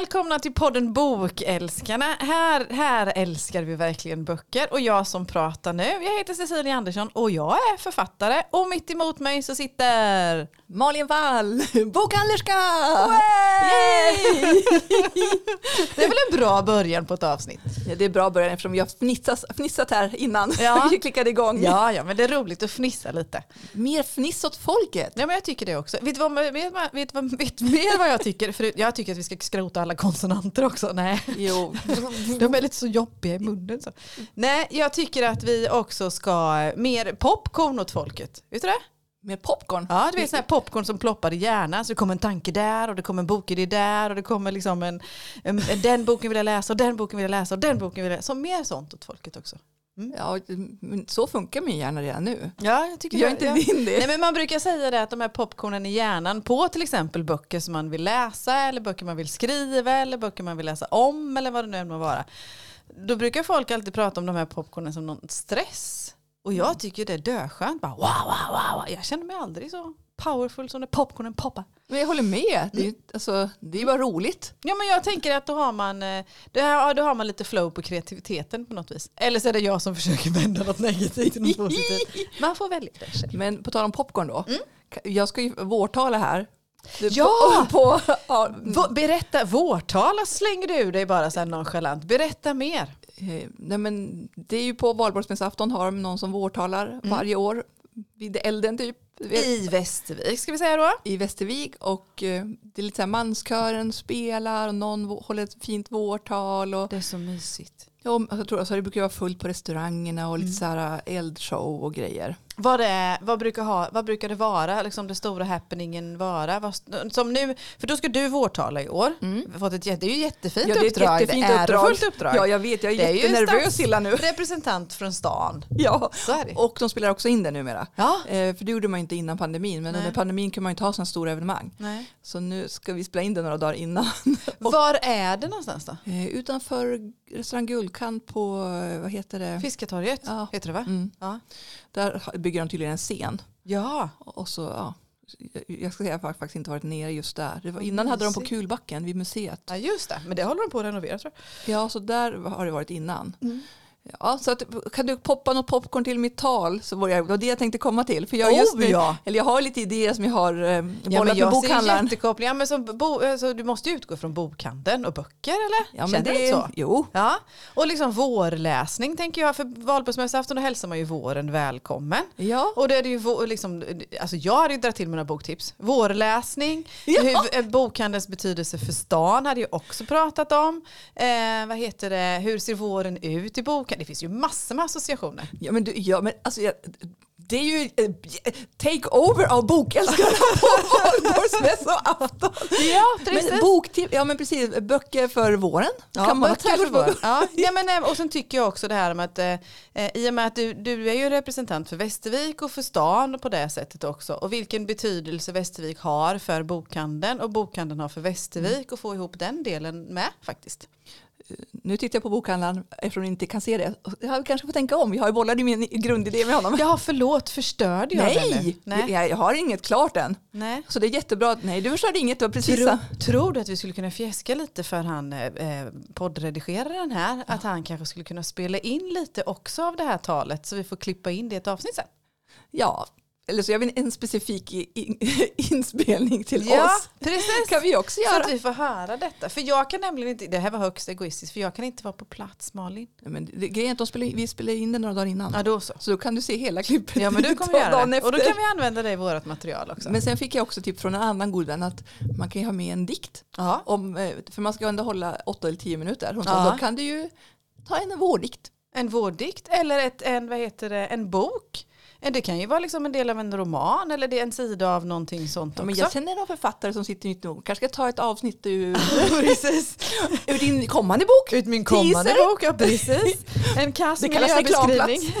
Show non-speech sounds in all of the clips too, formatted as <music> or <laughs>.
välkomna till podden Bokälskarna. Här, här älskar vi verkligen böcker och jag som pratar nu, jag heter Cecilia Andersson och jag är författare och mitt emot mig så sitter Malin Wall, <laughs> bokhandlerska! <laughs> Det är väl en bra början på ett avsnitt? Ja, det är bra början eftersom vi har fnissat, här innan Ja. <laughs> vi klickade igång. Ja, ja, men det är roligt att fnissa lite. Mer fniss åt folket. Ja, men jag tycker det också. Vet du vad, vet, vet, vad, vet mer vad jag tycker? För jag tycker att vi ska skrota alla konsonanter också. Nej. Jo. <laughs> De är lite så jobbiga i munnen. Så. Nej, jag tycker att vi också ska mer popcorn åt folket. Vet du det? Mer popcorn. Ja, det är sån här popcorn som ploppar i hjärnan. Så det kommer en tanke där och det kommer en bokidé där och det kommer liksom en, en, en den boken vill jag läsa och den boken vill jag läsa och den boken vill jag läsa. Så mer sånt åt folket också. Ja, men så funkar min hjärna redan nu. Ja, jag tycker Gör inte ja. din det? Nej, men man brukar säga det att de här popcornen i hjärnan på till exempel böcker som man vill läsa eller böcker man vill skriva eller böcker man vill läsa om eller vad det nu än må vara. Då brukar folk alltid prata om de här popcornen som någon stress. Och jag tycker det är döskönt. Bara, wow, wow, wow. Jag känner mig aldrig så powerful som när popcornen poppar. Men jag håller med. Det är alltså, det är bara roligt. Ja men jag tänker att då har man, eh, då har, ja, då har man lite flow på kreativiteten på något vis. Eller så är det jag som försöker vända något negativt till något <laughs> positivt. Man får välja det själv. Men på tal om popcorn då. Jag ska ju vårtala här. Ja! På, på, ja, berätta, vårtala slänger du ur dig bara så här nonchalant. Berätta mer. Eh, nej men det är ju på valborgsmässoafton har de någon som vårtalar varje år vid elden typ. I Västervik ska vi säga då. I Västervik och eh, det är lite så här manskören spelar och någon håller ett fint vårtal. Och, Det är så mysigt. ja, och jag tror, alltså, det brukar vara fullt på restaurangerna och lite så här eh, eldshow och grejer. Vad, det vad, brukar ha, vad brukar det vara, liksom det stora happeningen vara? Vad, som nu, för då ska du vårtala i år. Har Fått ett, det är ju jättefint Ja, det är ett uppdrag. jättefint det är uppdrag. Ärofullt uppdrag. Ja, jag vet. Jag är, Det är jättenervös Silla nu. Representant från stan. Ja, och de spelar också in det numera. Ja. Eh, för det gjorde man inte innan pandemin, men Nej. under pandemin kunde man inte ha sådana stora evenemang. Nej. Så nu ska vi spela in det några dagar innan. <laughs> Var är det någonstans då? Eh, utanför restaurang Guldkant på, eh, vad heter det? Fisketorget Ja. heter det va? Mm. Ja. Där bygger de tydligen en scen. ja. Och så, ja. Jag- ska säga att jag faktiskt inte varit nere just där. Det var, innan hade de på. Kulbacken vid museet. Ja just det, men det håller de på att renovera tror jag. Ja, så där har det varit innan. Mm. Ja, så att, kan du poppa något popcorn till mitt tal? Så var jag, det var det jag tänkte komma till. För jag, Oh, just nu, ja. eller jag har lite idéer som jag har eh, Ja, bollat men med bokhandlaren. jättekopplingar. Men som bo, alltså, du måste ju utgå från bokhandeln och böcker eller? Ja, men Känner det, du inte så? Jo, Ja, och liksom vårläsning tänker jag. För valborgsmässoafton då hälsar man ju våren välkommen. ja. Och då är det ju liksom, alltså jag hade ju dragit till mina boktips. Vårläsning, <laughs> Ja. hur, eh, bokhandelns betydelse för stan hade jag också pratat om. Eh, vad heter det, hur ser våren ut i boken? Det finns ju massor med associationer. Ja, men, du, ja, men alltså, jag, det är ju eh, take over av bokälskarna <laughs> på valborgsmässoafton. Ja, Men boktips, ja men precis, böcker för våren. Ja, kan man böcker för våren. Ja, <laughs> ja, men, eh, och sen tycker jag också det här med att eh, eh, i och med att du, du är ju representant för Västervik och för stan på det sättet också och vilken betydelse Västervik har för bokhandeln och bokhandeln har för Västervik och få ihop den delen med faktiskt. Nu tittar jag på bokhandlaren eftersom ni inte kan se det. Jag kanske får tänka om, jag har ju bollat i min grundidé med honom. Ja, förlåt, förstörde jag den nu? Nej, Nej. Jag, jag har inget klart än. Nej. Så det är jättebra. Nej, du förstörde inget, har precis Tror, sa- tror du att vi skulle kunna fjäska lite för han eh, eh, poddredigeraren här? Att han kanske skulle kunna spela in lite också av det här talet så vi får klippa in det i ett avsnitt sen? Ja, eller så gör vi en specifik in, <laughs> inspelning till Ja, oss. precis. kan vi också Så göra. att vi får höra detta. För jag kan nämligen inte, det här var högst egoistiskt, för jag kan inte vara på plats Malin. Nej, Men det, grejen är att spelar, vi spelar in det några dagar innan. Ja då så. Så då kan du se hela klippet Ja men du <laughs> kommer göra det. Och då kan vi använda det i vårt material också. Men sen fick jag också tips från en annan god vän att man kan ju ha med en dikt. ja. Om, eh, för man ska ändå hålla åtta eller tio minuter. Hon sa, Ja. då kan du ju ta en vårdikt. En vårdikt eller ett, en, vad heter det, en bok. Det kan ju vara liksom en del av en roman eller det är en sida av någonting sånt Ja, men också. jag känner någon författare som sitter mitt nog. Kanske ska ta ett avsnitt ur, <laughs> <laughs> ur din kommande bok. Ut min kommande Teaser. bok, ja precis. En <laughs> kass miljöbeskrivning.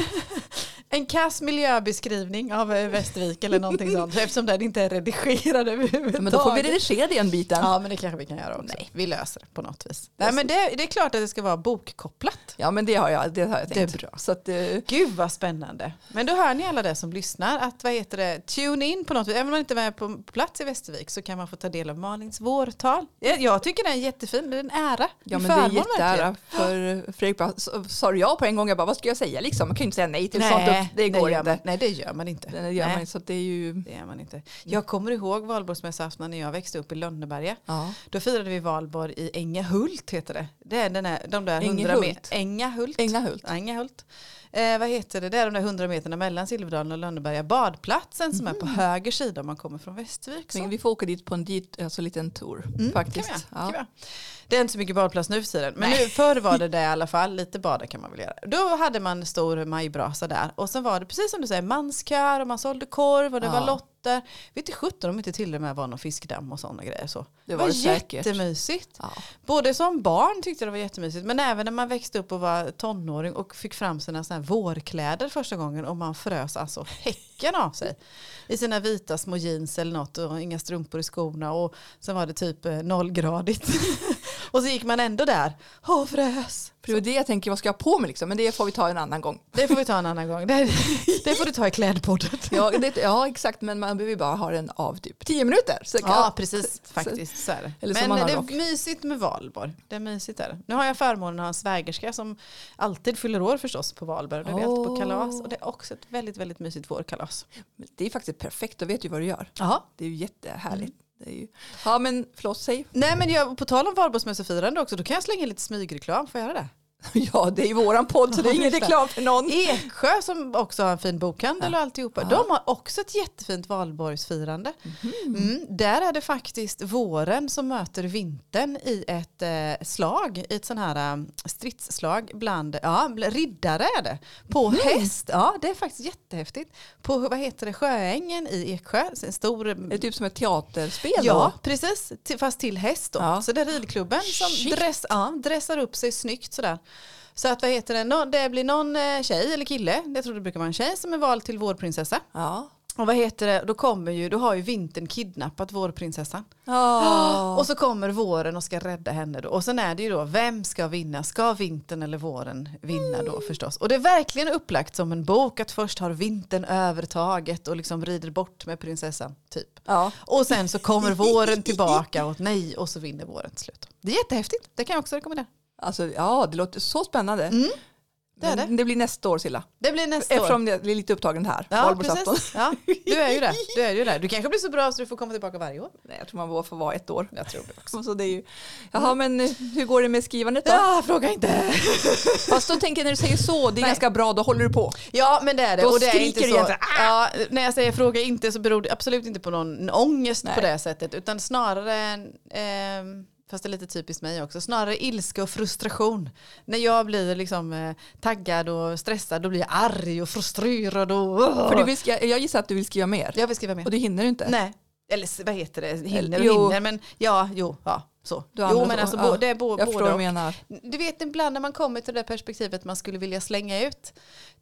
En kass miljöbeskrivning av eh, Västervik eller någonting sånt. Eftersom den inte är redigerad överhuvudtaget. Men då får vi redigera den biten. Ja men det kanske vi kan göra också. Vi löser det på något vis. Nej men det, det är klart att det ska vara bokkopplat. Ja men det har jag, det har jag tänkt. Det är bra. Så att, eh, Gud vad spännande. Men då hör ni alla det som lyssnar att vad heter det, tune in på något vis. Även om man inte är på plats i Västervik så kan man få ta del av Malins vårtal. Jag, jag tycker den är jättefin, det är en ära. ja En men det är jätteära för Fredrik bara, sa ja på en gång, jag bara vad ska jag säga liksom? Man kan ju inte säga nej till sånt, Nej, det går gör inte. Man, nej det gör man inte. Det gör nej, man så det är ju, det gör man inte. Jag kommer ihåg valborgsmässoafton när jag växte upp i Lönneberga. ja. Då firade vi valborg i Ängjahult heter det. Det är den här, de där hundra Ängehult? meter. Ängahult. Ängahult. Ängahult. Eh, vad heter det? Det är de där hundra meterna mellan Silverdalen och Lönneberga. Badplatsen som är på höger sida om man kommer från Västervik. Så. Vi får åka dit på en dit, alltså, liten tour faktiskt. Kan vi, Ja. kan vi. Det är inte så mycket badplats nu för tiden. Men nu, förr var det <laughs> det i alla fall. Lite bada kan man väl göra. Då hade man stor majbrasa där. Och sen var det precis som du säger manskör och man sålde korv och det Ja. var lotter. Vet inte sjutton om inte till och med var någon fiskdamm och sådana grejer. Så. Det var det säkert. jättemysigt. Ja. Både som barn tyckte jag det var jättemysigt men även när man växte upp och var tonåring och fick fram sina såna här vårkläder första gången och man frös alltså häcken av sig. I sina vita små jeans eller något och inga strumpor i skorna och sen var det typ eh, nollgradigt. <laughs> och så gick man ändå där och frös. För det var det jag tänker, vad ska jag ha på mig liksom? Men det får vi ta en annan gång. Det får vi ta en annan gång. Det, det får du ta i klädpodden. Ja, det, ja exakt, men man behöver bara ha den av typ 10 minuter. Så kan- Ja, precis. Faktiskt så är det. Eller Men det är mysigt med valborg. Det är mysigt där. Nu har jag förmånen att ha en svägerska som alltid fyller år förstås på valborg. Du vet, på Åh. kalas. Och det är också ett väldigt, väldigt mysigt vårkalas. Det är faktiskt perfekt, då vet du vad du gör. Jaha. Det är ju jättehärligt. Det är ju... Ja men förlåt, säg. Nej men jag, på tal om valborgsmässofirande också, då kan jag slänga in lite smygreklam. Får jag göra det? <laughs> Ja, det är ju våran podd så det är ingen reklam för någon. Eksjö som också har en fin bokhandel och alltihopa. De har också ett jättefint valborgsfirande. Mm, där är det faktiskt våren som möter vintern i ett eh, slag, i ett sån här eh, stridsslag bland, ja, riddare är det. På häst, ja det är faktiskt jättehäftigt. På, vad heter det, Sjöängen i Eksjö, en stor Det är typ som ett teaterspel Ja, då. precis. Fast till häst då. Ja. Så det är ridklubben som Shit. dress, ja, dressar upp sig snyggt sådär. Så att vad heter det, det blir någon eh, tjej eller kille, jag tror det brukar vara en tjej som är vald till vårprinsessa. Ja. Och vad heter det, då kommer ju, då har ju vintern kidnappat vårprinsessan. Ja. <gasps> Och så kommer våren och ska rädda henne då. Och sen är det ju då, vem ska vinna? Ska vintern eller våren vinna då förstås? Och det är verkligen upplagt som en bok att först har vintern övertaget och liksom rider bort med prinsessan, typ. ja. Och sen så kommer våren <laughs> tillbaka och nej och så vinner våren till slut. Det är jättehäftigt, det kan jag också rekommendera. Alltså, ja, det låter så spännande. Mm, det är Men det blir nästa år Silla. Det blir nästa år. Eftersom det blir lite upptagen här. Ja, precis. Ja, du är ju där. Du är ju där. Du kanske blir så bra så du får komma tillbaka varje år. Nej, jag tror man får vara ett år. Jag tror det också. Så det är ju... Jaha, men eh, hur går det med skrivandet då? Ja, fråga inte. <laughs> Fast då tänker jag när du säger så, det är Nej. ganska bra, då håller du på. Ja, men det är det. Då och det är skriker inte så. egentligen, Ja, när jag säger fråga inte så beror det absolut inte på någon ångest Nej. på det sättet. Utan snarare, eh, fast det är lite typiskt mig också, snarare ilska och frustration. När jag blir liksom eh, taggad och stressad då blir jag arg och frustrerad. Och, För du vill skriva, jag gissar att du vill skriva mer. Jag vill skriva mer. Och det hinner du inte. Nej, eller vad heter det? Hinner och Jo. hinner. Men ja, jo, ja, så. Du Jo, men så- alltså ja. det är bo, Jag både och. du menar. Du vet ibland när man kommer till det perspektivet man skulle vilja slänga ut.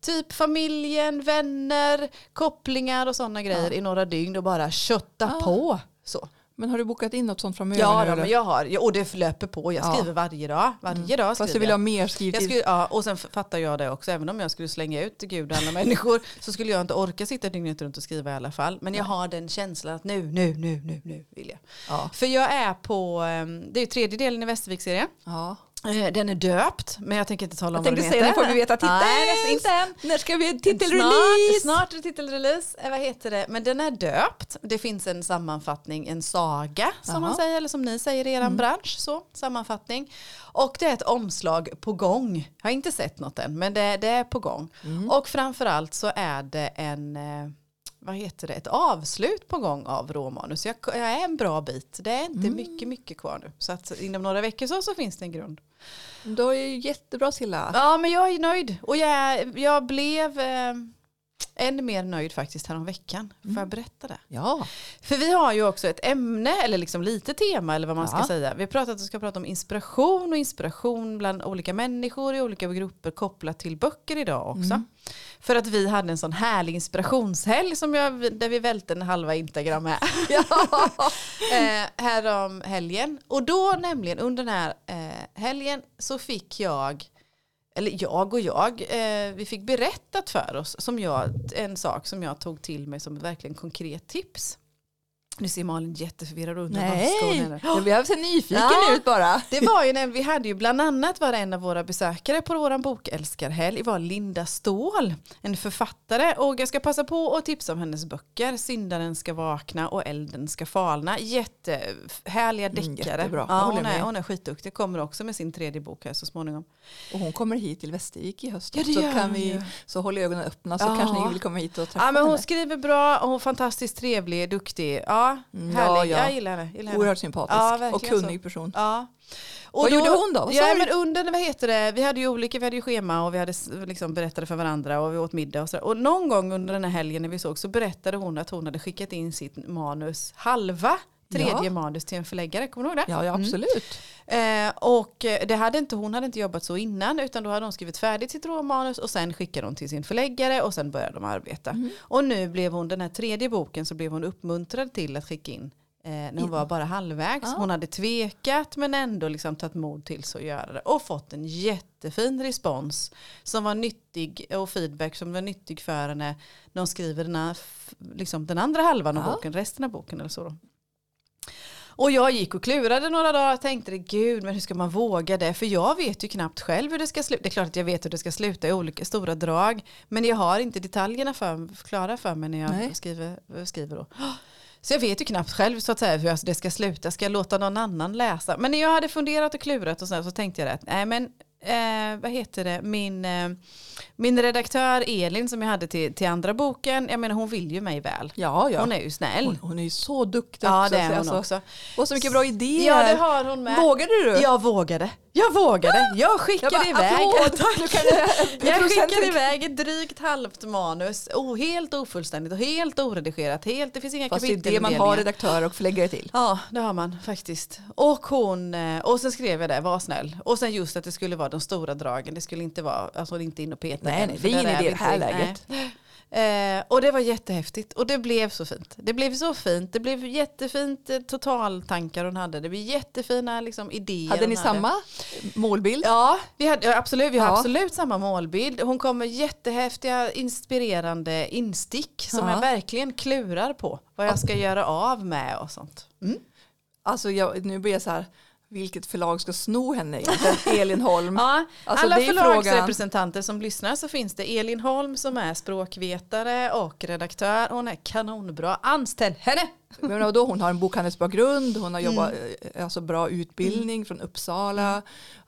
Typ familjen, vänner, kopplingar och sådana grejer i några dygn och bara kötta Ja. på. Så. Men har du bokat in något sånt framöver? Ja, då, men jag har, ja, och det löper på. Jag Ja. skriver varje dag. Varje dag Fast skriver du vill jag. ha mer skrivtid. Skulle, ja, och sen fattar jag det också, även om jag skulle slänga ut Gud och alla <laughs> människor så skulle jag inte orka sitta dygnet runt och skriva i alla fall. Men jag har den känslan att nu, nu, nu, nu, nu vill jag. Ja. För jag är på, ehm, det är ju tredje delen i Västervik-serien. Ja. Eh, Den är döpt, men jag tänker inte tala om Jag vad tänkte den säga, heter. det får vi veta titeln. Nej, inte än. När ska vi titelrelease? snart är det titelrelease. Eh, Vad heter det? Men den är döpt. Det finns en sammanfattning, en saga som Jaha. man säger, eller som ni säger i er bransch. Så, sammanfattning. Och det är ett omslag på gång. Jag har inte sett något än, men det, det är på gång. Och framförallt så är det en eh, vad heter det, ett avslut på gång av råmanus. Jag, jag är en bra bit. Det är inte mycket, mycket kvar nu. Så att inom några veckor så, så finns det en grund. Då är ju jättebra Silla. Ja, men jag är nöjd. Och jag, jag blev... Eh, än mer nöjd faktiskt häromveckan. Får Mm. jag berätta det? Ja, För vi har ju också ett ämne, eller liksom lite tema eller vad man ska Ja. säga. Vi har pratat att vi ska prata om inspiration och inspiration bland olika människor i olika grupper kopplat till böcker idag också. Mm. För att vi hade en sån härlig inspirationshelg som jag, där vi välte en halva Instagram med. <laughs> <laughs> eh, härom helgen. Och då nämligen under den här eh, helgen så fick jag eller jag och jag, eh, vi fick berättat för oss som jag, en sak som jag tog till mig som ett verkligen konkret tips. Nu ser Malin jätteförvirrad och hon nej, jag blev så nyfiken Ja. ut bara. Det var ju när vi hade ju bland annat var en av våra besökare på våran bokälskarhelg var Linda Ståhl, en författare och jag ska passa på att tipsa om hennes böcker Syndaren ska vakna och Elden ska falna. Jättehärliga Mm, deckare. jättebra. Jag ja, hon, är, hon är skitduktig, kommer också med sin tredje bok här så småningom. Och hon kommer hit till Västervik i höst. Ja, det så, kan vi, så håll ögonen öppna så Ja. kanske ni vill komma hit och träffa Ja men hon henne. skriver bra och hon är fantastiskt trevlig, duktig. Ja, Mm, härlig. ja, ja. Jag gillar henne. Gillar henne. Oerhört sympatisk Ja, och kunnig person. Ja. Och Vad gjorde hon då? Vad ja, men under, vad heter det, vi hade ju olika, vi hade ju schema och vi hade liksom berättade för varandra och vi åt middag och så. Och någon gång under den här helgen när vi såg så berättade hon att hon hade skickat in sitt manus, halva tredje Ja. manus till en förläggare, kommer du ihåg det? Ja, ja absolut. Eh, och eh, det hade inte, hon hade inte jobbat så innan utan då hade hon skrivit färdigt sitt råmanus och sen skickade hon till sin förläggare och sen började de arbeta. Mm. Och nu blev hon, den här tredje boken så blev hon uppmuntrad till att skicka in eh, när hon var bara halvvägs. Ja. Hon hade tvekat men ändå liksom tagit mod till sig att göra det och fått en jättefin respons som var nyttig och feedback som var nyttig för henne när hon skriver den, här, liksom den andra halvan av Ja. boken, resten av boken eller så. Då. Och jag gick och klurade några dagar och tänkte gud men hur ska man våga det? För jag vet ju knappt själv hur det ska sluta. Det är klart att jag vet hur det ska sluta i olika stora drag. Men jag har inte detaljerna för, klara för mig när jag Nej. skriver, skriver då. Så jag vet ju knappt själv så att säga hur det ska sluta. Ska jag låta någon annan läsa? Men när jag hade funderat och klurat och så, här, så tänkte jag att nej men eh, vad heter det, min, eh, min redaktör Elin som jag hade till, till andra boken, jag menar hon vill ju mig väl. Ja, ja. Hon är ju snäll. hon, hon är ju så duktig ja också. det är hon alltså. också. Och så mycket bra idéer. Ja det har hon med. Vågade du? Jag vågade. Jag vågade. Jag skickade Jag bara, iväg. applåd. <laughs> Jag skickade iväg ett drygt halvt manus. Oh, helt ofullständigt och helt oredigerat. Helt, det finns inga Fast det är kapitel. det man har redaktörer och förläggare till. Ja, det har man faktiskt. Och hon, eh, och sen skrev jag det, var snäll. Och sen just att det skulle vara de stora dragen. Det skulle inte vara, alltså inte in och peta. Nej, nej, det är idé i det här läget. Nej. Eh, och det var jättehäftigt. Och det blev så fint. Det blev så fint. Det blev jättefint eh, totaltankar hon hade. Det blev jättefina liksom, idéer. Hade ni hade. samma målbild? Ja, vi hade, absolut, vi har Ja. absolut samma målbild. Hon kommer jättehäftiga, inspirerande instick som Ja. jag verkligen klurar på. Vad jag ska göra av med och sånt. Alltså jag, nu blir jag så här, vilket förlag ska sno henne? Elin Holm. <laughs> Ja, Alltså, alla förlagsrepresentanter som lyssnar så finns det Elin Holm som är språkvetare och redaktör. Hon är kanonbra. Anställ henne! Men då, hon har en bokhandelsbakgrund, hon har Mm. jobbat, eh, alltså bra utbildning från Uppsala.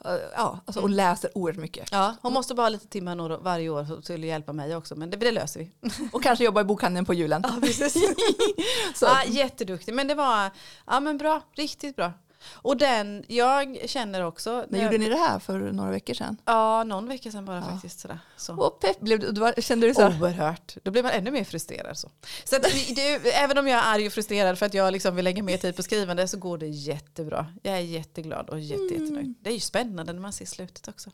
Eh, Ja, alltså, och läser oerhört mycket. Ja, hon måste bara ha lite timmar några- varje år för- att hjälpa mig också. Men det, det löser vi. <laughs> Och kanske jobbar i bokhandeln på julen. <laughs> Så, Ja, jätteduktig. Men det var ja, men bra, riktigt bra. Och den, jag känner också. när gjorde ni det här för några veckor sedan? Ja, någon vecka sedan bara Ja. faktiskt. Sådär. Så. Och pepp, blev, du- kände du så? Oerhört. Då blir man ännu mer frustrerad. Så, så att, det, även om jag är arg och frustrerad för att jag liksom vill lägga mer tid på skrivande så går det jättebra. Jag är jätteglad och jätte, Mm. jättenöjd. Det är ju spännande när man ser slutet också.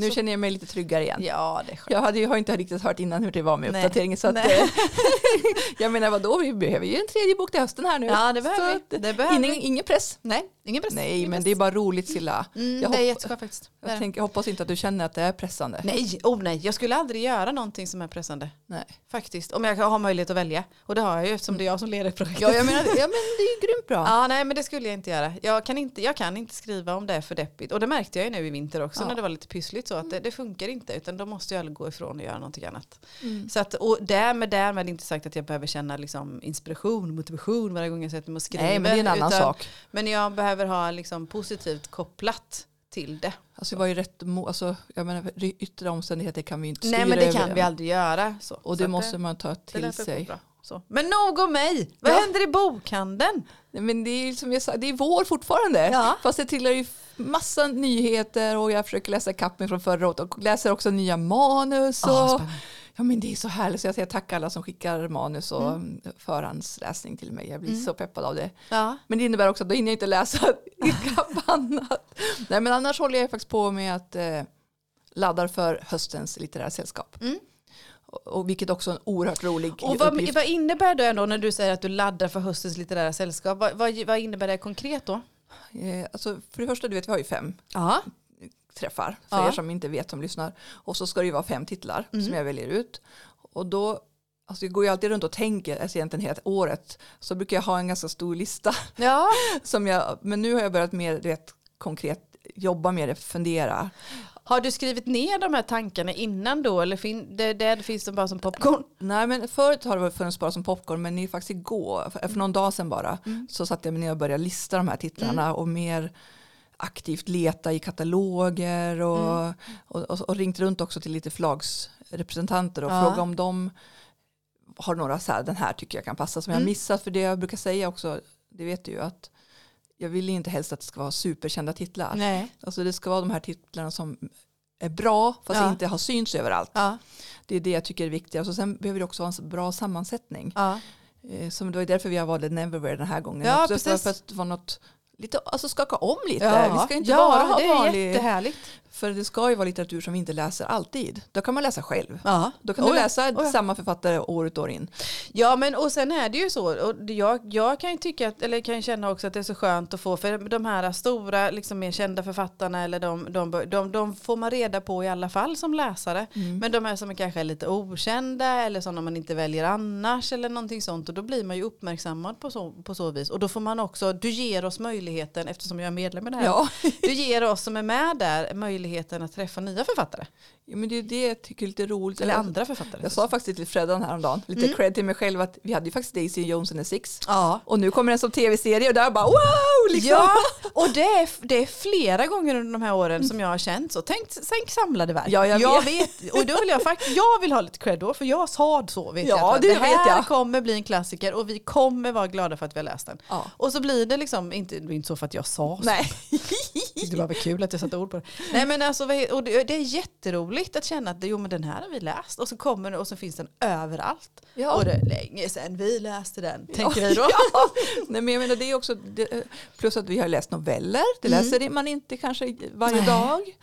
Nu Så- känner jag mig lite tryggare igen. Ja, det är skönt. Jag hade har inte riktigt hört innan hur det var med Nej. uppdateringen. Så att, eh, <laughs> jag menar vadå, vi behöver ju en tredje bok till hösten här nu. Ja, det behöver Så vi. att, Det behöver ingen, vi. ingen press. Nej, ingen press. Nej, ingen men press. det är bara roligt Silla. Mm, jag det är jätteskönt faktiskt. Jag, tänker, jag hoppas inte att du känner att det är pressande. Nej, oh nej, jag skulle aldrig göra någonting som är pressande. Nej. Faktiskt, om jag har möjlighet att välja. Och det har jag ju eftersom det är jag som leder projektet. Ja, jag menar, ja, men det är ju grymt bra. Ja, nej men det skulle jag inte göra. Jag kan inte, jag kan inte skriva om det är för deppigt. Och det märkte jag ju nu i vinter också Ja. när det var lite pyssligt så att det, det funkar inte. Utan då måste jag gå ifrån och göra någonting annat. Mm. Så att, och därmed, därmed inte sagt att jag behöver känna liksom inspiration, motivation varje gång jag sätter mig och skriver. Nej, men det är en annan utan, sak. Men jag behöver ha liksom positivt kopplat till det. Alltså, det var ju rätt, alltså, jag menar, yttre omständigheter kan vi inte styra Nej men det över. kan vi aldrig göra. Så. Och Så det måste man ta det till sig. Men nog om mig. Vad Ja. händer i bokhandeln? Men det är som jag sa, det är vår fortfarande. Ja. Fast det tillhör ju massa nyheter och jag försöker läsa ikapp mig från förra året och läser också nya manus. Och, spännande. Ja men det är så härligt så jag säger tack alla som skickar manus och Mm. förhandsläsning till mig. Jag blir Mm. så peppad av det. Ja. Men det innebär också att då hinner jag inte läsa <laughs> ikapp annat. Nej men annars håller jag faktiskt på med att eh, laddar för höstens litterära sällskap. Mm. Och, vilket också är en oerhört rolig Och vad, uppgift. vad innebär det då när du säger att du laddar för höstens litterära sällskap? Vad, vad, vad innebär det konkret då? Eh, alltså, för det första, du vet vi har ju fem Ja. träffar för Ja. er som inte vet som lyssnar. Och så ska det ju vara fem titlar Mm. som jag väljer ut. Och då, alltså jag går ju alltid runt och tänker, alltså egentligen hela året, så brukar jag ha en ganska stor lista. Ja. <laughs> Som jag, men nu har jag börjat mer du vet, konkret jobba med det, fundera. Har du skrivit ner de här tankarna innan då? Eller fin, det, det finns de bara som popcorn? Nej men förut har det funnits bara som popcorn men det är faktiskt igår, för, för någon dag sedan bara, Mm. så satte jag mig ner och började lista de här titlarna och mer aktivt leta i kataloger och, Mm. och, och, och ringt runt också till lite förlagsrepresentanter och Ja. fråga om de har några så här, den här tycker jag kan passa som jag Mm. missat. För det jag brukar säga också, det vet du ju att jag vill inte helst att det ska vara superkända titlar. Nej. Alltså det ska vara de här titlarna som är bra fast Ja. inte har synts överallt. Ja. Det är det jag tycker är viktigt. Och sen behöver det också vara en bra sammansättning. Ja. Eh, Som det var därför vi har valt Neverwhere den här gången. Ja, också precis. för att det var något, lite, alltså skaka om lite. Ja. Vi ska inte ja, bara ha det är vanlig, jättehärligt. för det ska ju vara litteratur som vi inte läser alltid. Då kan man läsa själv. Ja. Då kan Oh du läsa oh samma författare år ut år in. Ja men och sen är det ju så, och jag, jag kan ju tycka, att, eller kan känna också att det är så skönt att få, för de här stora, liksom mer kända författarna, eller de, de, de, de får man reda på i alla fall som läsare. Mm. Men de här som är kanske är lite okända, eller sådana man inte väljer annars, eller någonting sånt, och då blir man ju uppmärksammad på så, på så vis. Och då får man också, du ger oss möjligheten, eftersom jag är medlem i det här, Ja. <laughs> du ger oss som är med där möjligheten att träffa nya författare. ja, men det är det jag tycker är lite roligt. Eller Jag- andra författare. Jag sa faktiskt till Freddan häromdagen, lite Mm. cred till mig själv, att vi hade ju faktiskt Daisy Jones and the Six. Ja. Och nu kommer den som tv-serie och där bara wow! Liksom. Ja, <laughs> och det är, det är flera gånger under de här åren som jag har känt så. Tänk, tänk samlade verk. Ja, jag vet. Och då vill jag faktiskt, jag vill ha lite cred då, för jag sa så. Vet Ja, jag, det det här vet jag. kommer bli en klassiker och vi kommer vara glada för att vi har läst den. Ja. Och så blir det liksom, inte, inte så för att jag sa så. Nej. Det var väl kul att jag satte ord på det. <laughs> Nej men alltså, och det, är jätteroligt att känna att jo men den här har vi läst och så kommer och så finns den överallt. Ja. Och det är länge sedan vi läste den, tänker vi då. Ja. <laughs> Nej, men jag menar, det är också, det, plus att vi har läst noveller, det Mm. läser man inte kanske varje Nej. dag.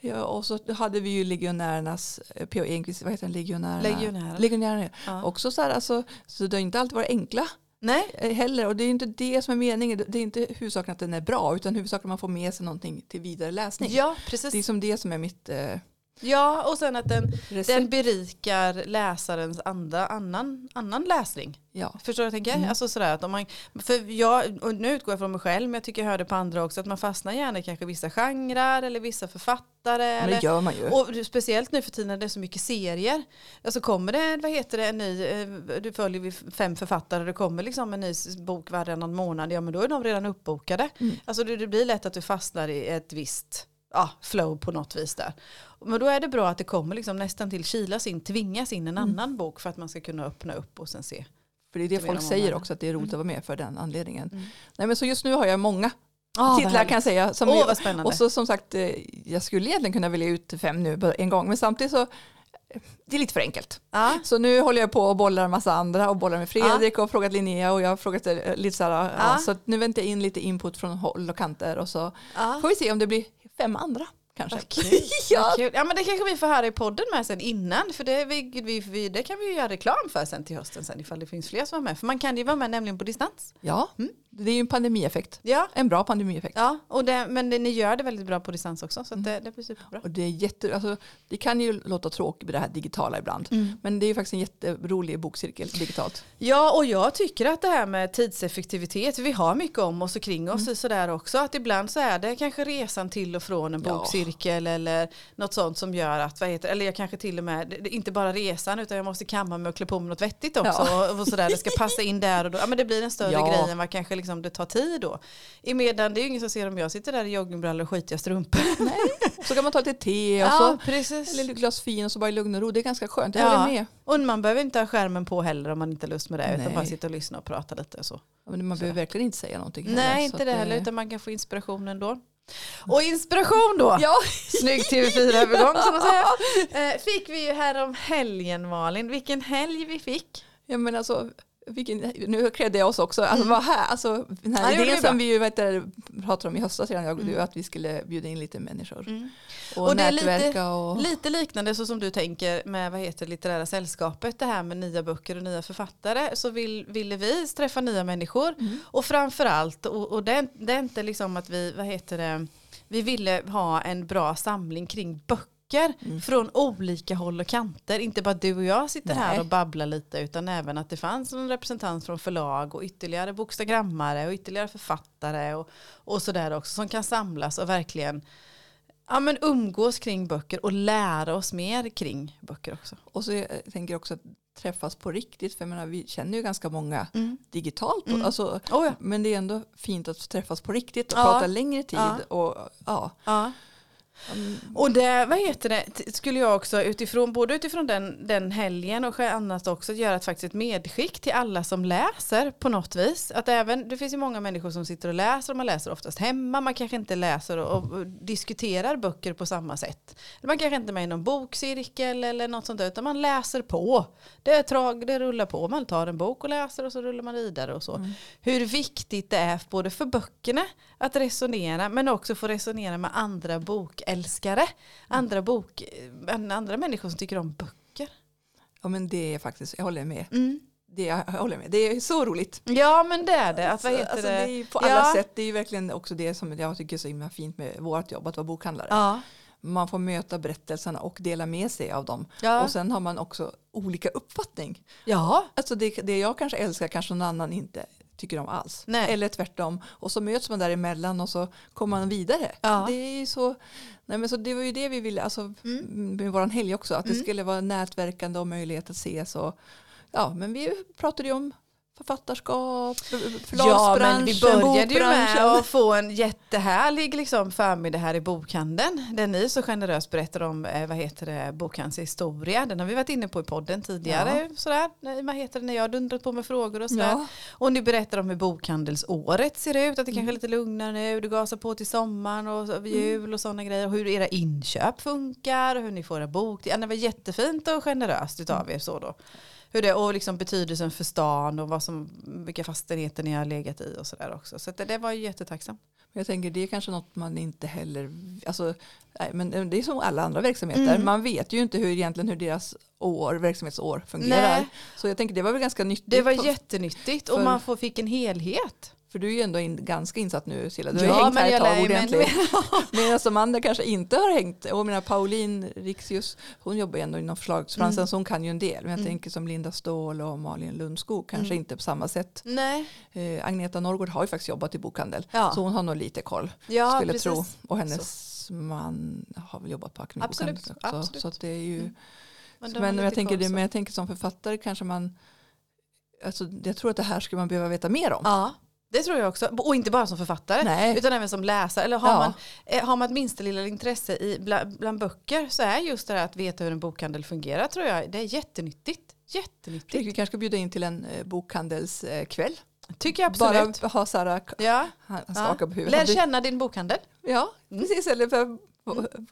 Ja, och så hade vi ju legionärernas, eh, P.O. Enquist, vad heter den, legionärerna? Legionärer. Legionärerna. Ja. Också så här, alltså, så det har inte alltid varit enkla Nej, eh, heller. Och det är inte det som är meningen, det är inte huvudsaken att den är bra, utan huvudsaken att man får med sig någonting till vidare läsning. ja Det är precis. som det som är mitt eh, Ja och sen att den, recept. den berikar läsarens andra, annan, annan läsning. ja. Förstår du vad jag tänker? Mm. Alltså sådär att om man, för jag, och nu utgår jag från mig själv, men jag tycker jag hör det på andra också, att man fastnar gärna i kanske vissa genrer eller vissa författare. Men eller, det gör man ju. och speciellt nu för tiden när det är så mycket serier. Alltså kommer det, vad heter det, en ny, eh, du följer vi fem författare, det kommer liksom en ny bok varannan månad, ja men då är de redan uppbokade. Mm. Alltså det, det blir lätt att du fastnar i ett visst ja, flow på något vis där. Men då är det bra att det kommer liksom nästan till kilas in, tvingas in en Mm. annan bok för att man ska kunna öppna upp och sen se. För det är det folk säger också, att det är roligt Mm. att vara med för den anledningen. Mm. Nej, men så just nu har jag många Ah, titlar kan jag säga. Som vad spännande. och så som sagt, eh, jag skulle egentligen kunna välja ut fem nu på en gång, men samtidigt så det är lite för enkelt. ja. Så nu håller jag på och bollar en massa andra och bollar med Fredrik och frågat Linnea och jag har frågat eh, lite så här, ja. Ja. så nu väntar jag in lite input från håll och kanter och så Ja. får vi se om det blir fem andra kanske. <laughs> Kul. ja. Kul. ja men det kanske vi får höra i podden med sen innan. För det, vi, vi, det kan vi ju göra reklam för sen till hösten sen ifall det finns fler som är med. För man kan ju vara med nämligen på distans. ja, Mm. Det är ju en pandemieffekt. Ja, En bra pandemieffekt. ja och det, men det, ni gör det väldigt bra på distans också. Så att det, det blir superbra. Och det, är jätte, alltså, det kan ju låta tråkigt med det här digitala ibland. Mm. Men det är ju faktiskt en jätterolig bokcirkel digitalt. Ja, och jag tycker att det här med tidseffektivitet, vi har mycket om oss och kring oss Mm. sådär också. Att ibland så är det kanske resan till och från en Ja. bokcirkel eller något sånt som gör att, vad heter, eller jag kanske till och med, inte bara resan utan jag måste kamma mig och klä på mig något vettigt också. Ja. Och, och sådär, det ska passa in där och då. Ja men det blir en större Ja. grej än vad kanske liksom det tar tid då. I medan det är ju ingen som ser om jag sitter där i joggingbrallor och skitiga strumpor. <laughs> Så kan man ta lite te och Ja, så precis. eller ett glas vin och så bara i lugn och ro. Det är ganska skönt. Jag Ja. med. Och man behöver inte ha skärmen på heller om man inte har lust med det. Utan Nej. bara sitta och lyssna och prata lite och så. Ja, Men man Så. behöver verkligen inte säga någonting. Nej, heller, inte det heller, utan man kan få inspiration ändå. Och inspiration då, Ja, snygg TV4-övergång som man säger, <laughs> eh, fick vi ju här om helgen Malin. Vilken helg vi fick. ja men alltså vilken, nu krävde jag oss också. Alltså, vad här, alltså, den här Ja, idén som vi ju vet, pratade om i höstas redan, jag och du, att vi skulle bjuda in lite människor. Och, Mm. Och det är lite- nätverka och... Lite liknande så som du tänker med vad heter litterära sällskapet, det här med nya böcker och nya författare, så vill, ville vi träffa nya människor. Mm. Och framförallt, och, och det, det är inte liksom att vi, vad heter det, vi ville ha en bra samling kring böcker Mm. från olika håll och kanter. Inte bara du och jag sitter här Nej. och babblar lite utan även att det fanns en representant från förlag och ytterligare bokstagrammare och ytterligare författare och, och sådär också som kan samlas och verkligen ja, men umgås kring böcker och lära oss mer kring böcker också. Och så jag tänker också att träffas på riktigt, för jag menar, vi känner ju ganska många Mm. digitalt. Mm. Alltså, Oh, ja. Men det är ändå fint att träffas på riktigt och Ja. prata längre tid. Ja. Och, ja. Mm, Och det, vad heter det, skulle jag också utifrån, både utifrån den, den helgen och annat också göra ett, faktiskt medskick till alla som läser på något vis. Att även, det finns ju många människor som sitter och läser och man läser oftast hemma, man kanske inte läser och, och diskuterar böcker på samma sätt. Man kanske inte är med i någon bokcirkel eller något sånt där, utan man läser på. Det, är trag, det rullar på, man tar en bok och läser och så rullar man vidare och så. Mm. Hur viktigt det är både för böckerna att resonera men också få resonera med andra bokälskare. Andra, bok, andra människor som tycker om böcker. ja men det är faktiskt, jag håller med. Mm. Det, jag håller med. Det är så roligt. Ja men det är det. Att, vad heter alltså, det? det är på alla Ja. sätt, det är ju verkligen också det som jag tycker är så himla fint med vårt jobb, att vara bokhandlare. Ja. Man får möta berättelserna och dela med sig av dem. Ja. Och sen har man också olika uppfattning. ja. Alltså det, det jag kanske älskar kanske någon annan inte tycker om alls. Nej. Eller tvärtom. Och så möts man däremellan och så kommer man vidare. Ja. Det är så, nej men så det var ju det vi ville, alltså Mm. med våran helg också, att det Mm. skulle vara nätverkande och möjlighet att ses och ja, men vi pratade ju om författarskap, Ja förlagsbranschen, men vi började ju med att få en jättehärlig liksom, förmiddag här i bokhandeln. Där ni så generöst berättar om eh, vad heter det, bokhandelns historia. Den har vi varit inne på i podden tidigare. Sådär, när- vad heter det, när jag har dundrat på med frågor och sådär. Ja, Och ni berättar om hur bokhandelsåret ser ut, att det kanske Mm. är lite lugnare nu, du gasar på till sommaren och vid jul och sådana grejer. Och hur era inköp funkar och hur ni får era bok. Ja, det var jättefint och generöst utav Mm. er så då. Hur det, och liksom betydelsen för stan och vad som, vilka fastigheter ni har legat i och sådär också. Så det, det var ju jättetacksamt. jag tänker det är kanske något man inte heller, alltså, nej, men det är som alla andra verksamheter, Mm. man vet ju inte hur egentligen hur deras år, verksamhetsår fungerar. Nej. Så jag tänker det var väl ganska nyttigt. Det var för- jättenyttigt och för- man får, fick en helhet. För du är ju ändå in, ganska insatt nu Silla. Du har Ja, hängt men här ett tag ordentligt. <laughs> Medan de andra kanske inte har hängt. Och mina Pauline Rixius, hon jobbar ju ändå inom förlagsbranschen Mm. så hon kan ju en del. Men jag Mm. tänker som Linda Ståhl och Malin Lundskog kanske Mm. inte på samma sätt. Nej, Eh, Agneta Norrgård har ju faktiskt jobbat i bokhandel. Ja. Så hon har nog lite koll ja skulle precis. tro. Och hennes man har väl jobbat på Acme Absolut, också. absolut. Så det är ju, Mm. men, har lite jag tänker det, så. men jag tänker som författare kanske man, alltså jag tror att det här skulle man behöva veta mer om. Ja, det tror jag också. Och inte bara som författare. Nej. Utan även som läsare. Eller har, Ja. man, eh, har man ett minsta lilla intresse i, bland, bland böcker så är just det här att veta hur en bokhandel fungerar tror jag. Det är jättenyttigt. Jag Jättenyttigt. vi kanske ska bjuda in till en eh, bokhandelskväll. Tycker jag absolut. Bara ha här, ja. han Ja. på huvudet. Lär känna din bokhandel. Ja, Mm. precis. Eller för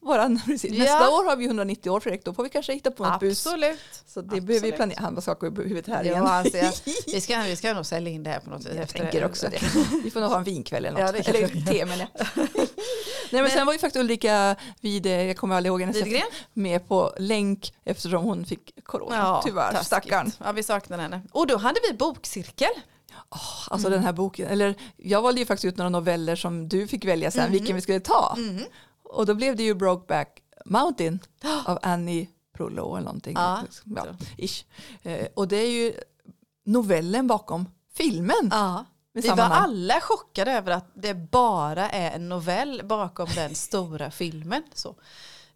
våran, <laughs> precis. Ja. Nästa år har vi 190 år Fredrik, då får vi kanske hitta på något bus. Absolut. Så det Absolut. behöver vi planera. Han bara skakar på huvudet här Ja, igen. alltså <laughs> vi, ska, vi ska nog sälja in det här på något vis. Jag efter tänker också det. <laughs> Vi får nog ha en vinkväll eller Ja, något. kan eller te menar jag. Nej men sen var ju faktiskt Ulrika vid, jag kommer aldrig ihåg hennes Widgren? med på länk eftersom hon fick corona. Ja, Tyvärr, taskigt. stackarn. Ja, vi saknar henne. Och då hade vi bokcirkel. Alltså Mm. den här boken, eller jag valde ju faktiskt ut några noveller som du fick välja sen Mm. vilken vi skulle ta. Mm. Och då blev det ju Brokeback Mountain <gasps> av Annie Prullo eller någonting. Ja, ja, ish. Eh, och det är ju novellen bakom filmen. Ja. Vi var alla chockade över att det bara är en novell bakom den stora filmen. Så.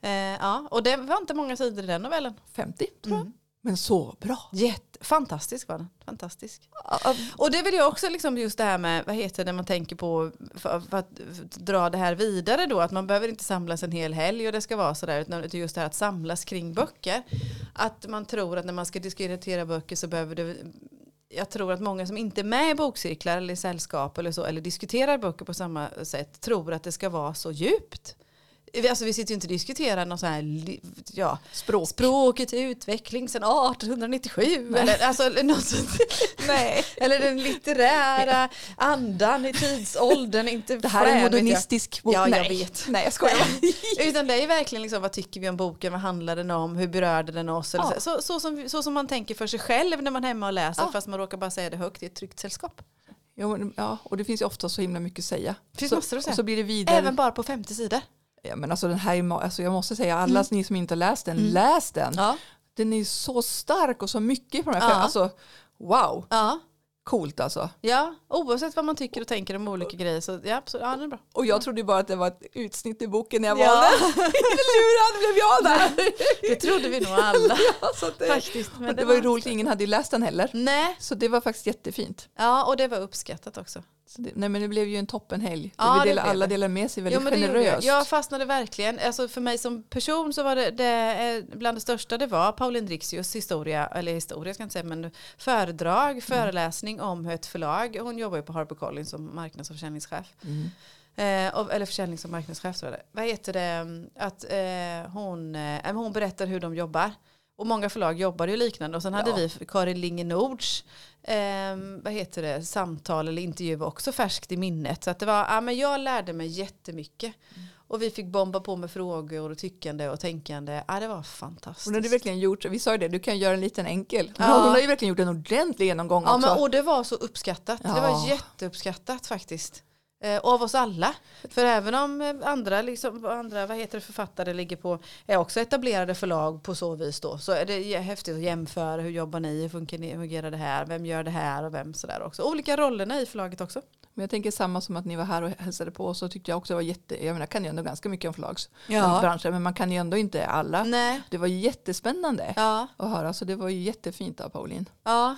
Eh, ja, och det var inte många sidor i den novellen. 50 tror jag. Mm. Men så bra. Jätte, fantastisk var den. Fantastisk. Och det vill jag också liksom just det här med, vad heter det man tänker på för, för att dra det här vidare då, att man behöver inte samlas en hel helg och det ska vara sådär, utan just det här att samlas kring böcker. Att man tror att när man ska diskutera böcker så behöver det jag tror att många som inte är med i bokcirklar eller i sällskap eller så, eller diskuterar böcker på samma sätt, tror att det ska vara så djupt. Vi- Alltså vi sitter ju inte och diskuterar någon sån här, ja, Språk. språkets utveckling sedan 1897 eller, alltså, något sånt. <laughs> Nej. eller den litterära andan i tidsåldern. Inte Det här är vet jag. modernistisk bok. Ja, jag Nej. vet. Nej, jag skojar. <laughs> Utan det är verkligen liksom, vad tycker vi om boken, vad handlar den om, hur berörde den oss? Eller Ja. så, så, så, som, så som man tänker för sig själv när man är hemma och läser, Ja. fast man råkar bara säga det högt i ett tryggt sällskap. Ja, och det finns ju ofta så himla mycket att säga. finns så, massor att säga. Så blir det vidare. Även bara på 50 sidor. Ja, men alltså den här alltså jag måste säga, alla ni som inte har läst den, läs den. Ja. Den är så stark och så mycket på de här. Ja. Alltså, wow, Ja. Coolt alltså. ja, oavsett vad man tycker och tänker om olika grejer så ja, så, ja den är bra. Och jag trodde bara att det var ett utsnitt i boken när jag Ja. valde. <laughs> Lurad blev jag där. Det trodde vi nog alla <laughs> att det, faktiskt. Men och det var ju roligt, ingen hade ju läst den heller. Nej, Så det var faktiskt jättefint. ja och det var uppskattat också. Så det, nej men det blev ju en toppenhelg. Ja, vi det blev alla det. delar med sig väldigt Jo, det generöst. Jag. jag fastnade verkligen. Alltså för mig som person så var det, det eh, bland det största det var Pauline Drixius historia, eller historia ska jag inte säga, men föredrag, Mm. föreläsning om hur ett förlag, hon jobbar ju på HarperCollins som marknads och försäljningschef. Mm. Eh, eller försäljnings och marknadschef tror jag det Vad heter det? mm, Att eh, hon, eh, men hon berättar hur de jobbar. Och många förlag jobbar ju liknande. Och sen hade Ja. vi Karin Linge Nords eh, vad heter det, samtal eller intervju också färskt i minnet. Så att det var, ja, men jag lärde mig jättemycket. Mm. Och vi fick bomba på med frågor och tyckande och tänkande. Ja, det var fantastiskt. Hon hade verkligen gjort, vi sa ju det, du kan göra en liten enkel. Ja. Hon har ju verkligen gjort en ordentlig genomgång Ja, också. men, och det var så uppskattat. Det var Ja. jätteuppskattat faktiskt. Eh, av oss alla. För även om eh, andra, liksom, andra vad heter det, författare ligger på, är också etablerade förlag på så vis då, så är det häftigt att jämföra. Hur jobbar ni? Hur funkar ni? Hur fungerar det här? Vem gör det här? Och vem sådär också. Olika rollerna i förlaget också. Men jag tänker samma som att ni var här och hälsade på så tyckte jag också det var jätte, jag menar, kan ju ändå ganska mycket om förlagsbranschen men man kan ju ändå inte alla. Nej. Det var jättespännande Ja. att höra så det var ju jättefint av Pauline. Ja.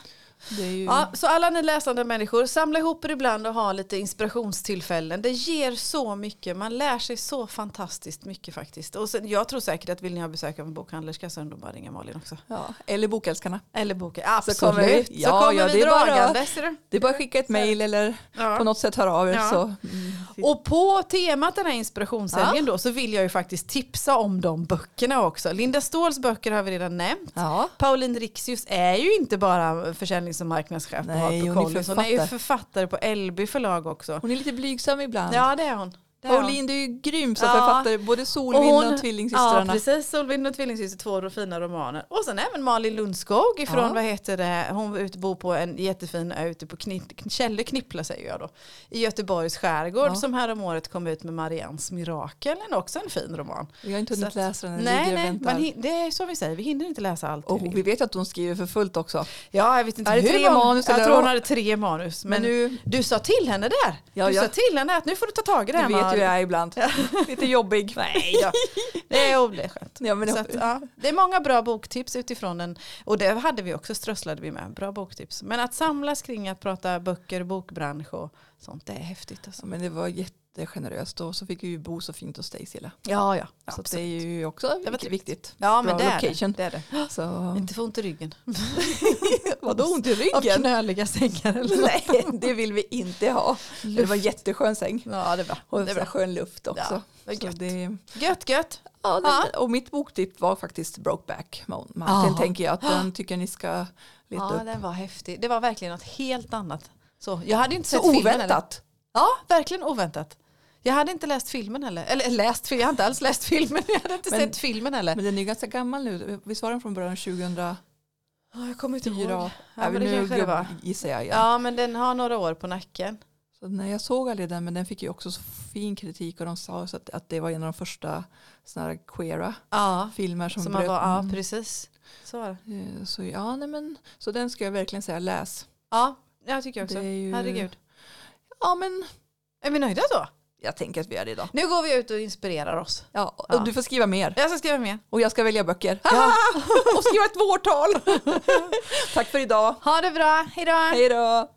Ju, ja, så alla ni läsande människor, samla ihop er ibland och ha lite inspirationstillfällen. Det ger så mycket, man lär sig så fantastiskt mycket faktiskt. Och sen, jag tror säkert att vill ni ha besök av en bokhandlerska så är det bara ringa Malin också. ja, eller Bokälskarna. Eller Så absolut. kommer vi- så ja, kommer ja, vi det bara- dragande. du? Det är bara att skicka ett mejl eller Ja. på något sätt höra av er. Ja. Så, mm. Och på temat den här inspirationshelgen då så vill jag ju faktiskt tipsa om de böckerna också. Linda Ståhls böcker har vi redan nämnt. ja. Pauline Rixius är ju inte bara försäljnings och marknadschef på Nej, HarperCollins. Hon är ju författare. på Elby förlag också. Hon är lite blygsam ibland. Ja det är hon. Hon. Pauline du är ju grym som Ja. författare, både Solvind och, Ja Tvillingsystrarna. precis, Solvind och Tvillingsyster, två fina romaner. Och sen även Malin Lundskog ifrån, Ja. vad heter det, hon ute bor på en jättefin ö ute på Källe Knippla säger jag då. I Göteborgs skärgård Ja. som här om året kom ut med Marians mirakel, en också en fin roman. jag har inte hunnit att- läsa den, den Nej, ligger och nej, väntar. det är så vi säger, vi hinner inte läsa allt. och vi vet att hon skriver för fullt också. Ja, jag vet inte Är hur tre många- manus Jag tror hon hade tre manus. Men, Men nu, du sa till henne där. Ja, du ja. sa till henne att nu får du ta tag i det här jag är ibland. <laughs> Lite jobbig. <laughs> Nej då. Det är det är skönt. Ja, men Så att, ja, det är många bra boktips utifrån den. Och det hade vi också, strösslade vi med. Bra boktips. Men att samlas kring att prata böcker, bokbransch och sånt, det är häftigt. Alltså. Ja, men det var jättegeneröst och så fick vi ju bo så fint hos dig Silla. Ja, ja. Så att absolut. det är ju också var viktigt. ja men bra det är, location. det. det är det. Så, <gasps> Inte få ont i ryggen. <laughs> vadå ont i Av ryggen? knöliga sängar eller något. Nej, det vill vi inte ha. Det var jätteskön säng. Ja, det bra. Och Det så bra. skön luft också. Ja, så gött. det, Gött, gött. ja, det, Ja. Och mitt boktips var faktiskt Brokeback Mountain. Ja. tänker jag att den <gasps> tycker ni ska leta Ja, upp. den var häftig. Det var verkligen något helt annat. Så, jag hade inte Så sett filmen heller. oväntat. Ja, verkligen oväntat. Jag hade inte läst filmen heller. Eller läst, jag har inte alls läst filmen. <laughs> Jag hade inte Men- sett filmen heller. Men den är ganska gammal nu. Visst var den från början 2004? Ja, jag kommer inte ihåg. Ja, Ja, men det nu kanske det var. gissar jag igen. Ja, men den har några år på nacken. Så när jag såg aldrig den, men den fick ju också så fin kritik och de sa att, att det var en av de första såna queera Ja, filmer som, som bröt- var, ja precis. Så var det. Eh, Så, ja, nej, men, så den ska jag verkligen säga läs. Ja, jag tycker jag också. Det är ju- Herregud. Ja, men Är vi nöjda då? jag tänker att vi är det idag. Nu går vi ut och inspirerar oss. Ja, och Ja. du får skriva mer. Jag ska skriva med. Och jag ska välja böcker. <laughs> Och skriva ett vårtal. <laughs> Tack för idag. Ha det bra, hejdå! Hej då.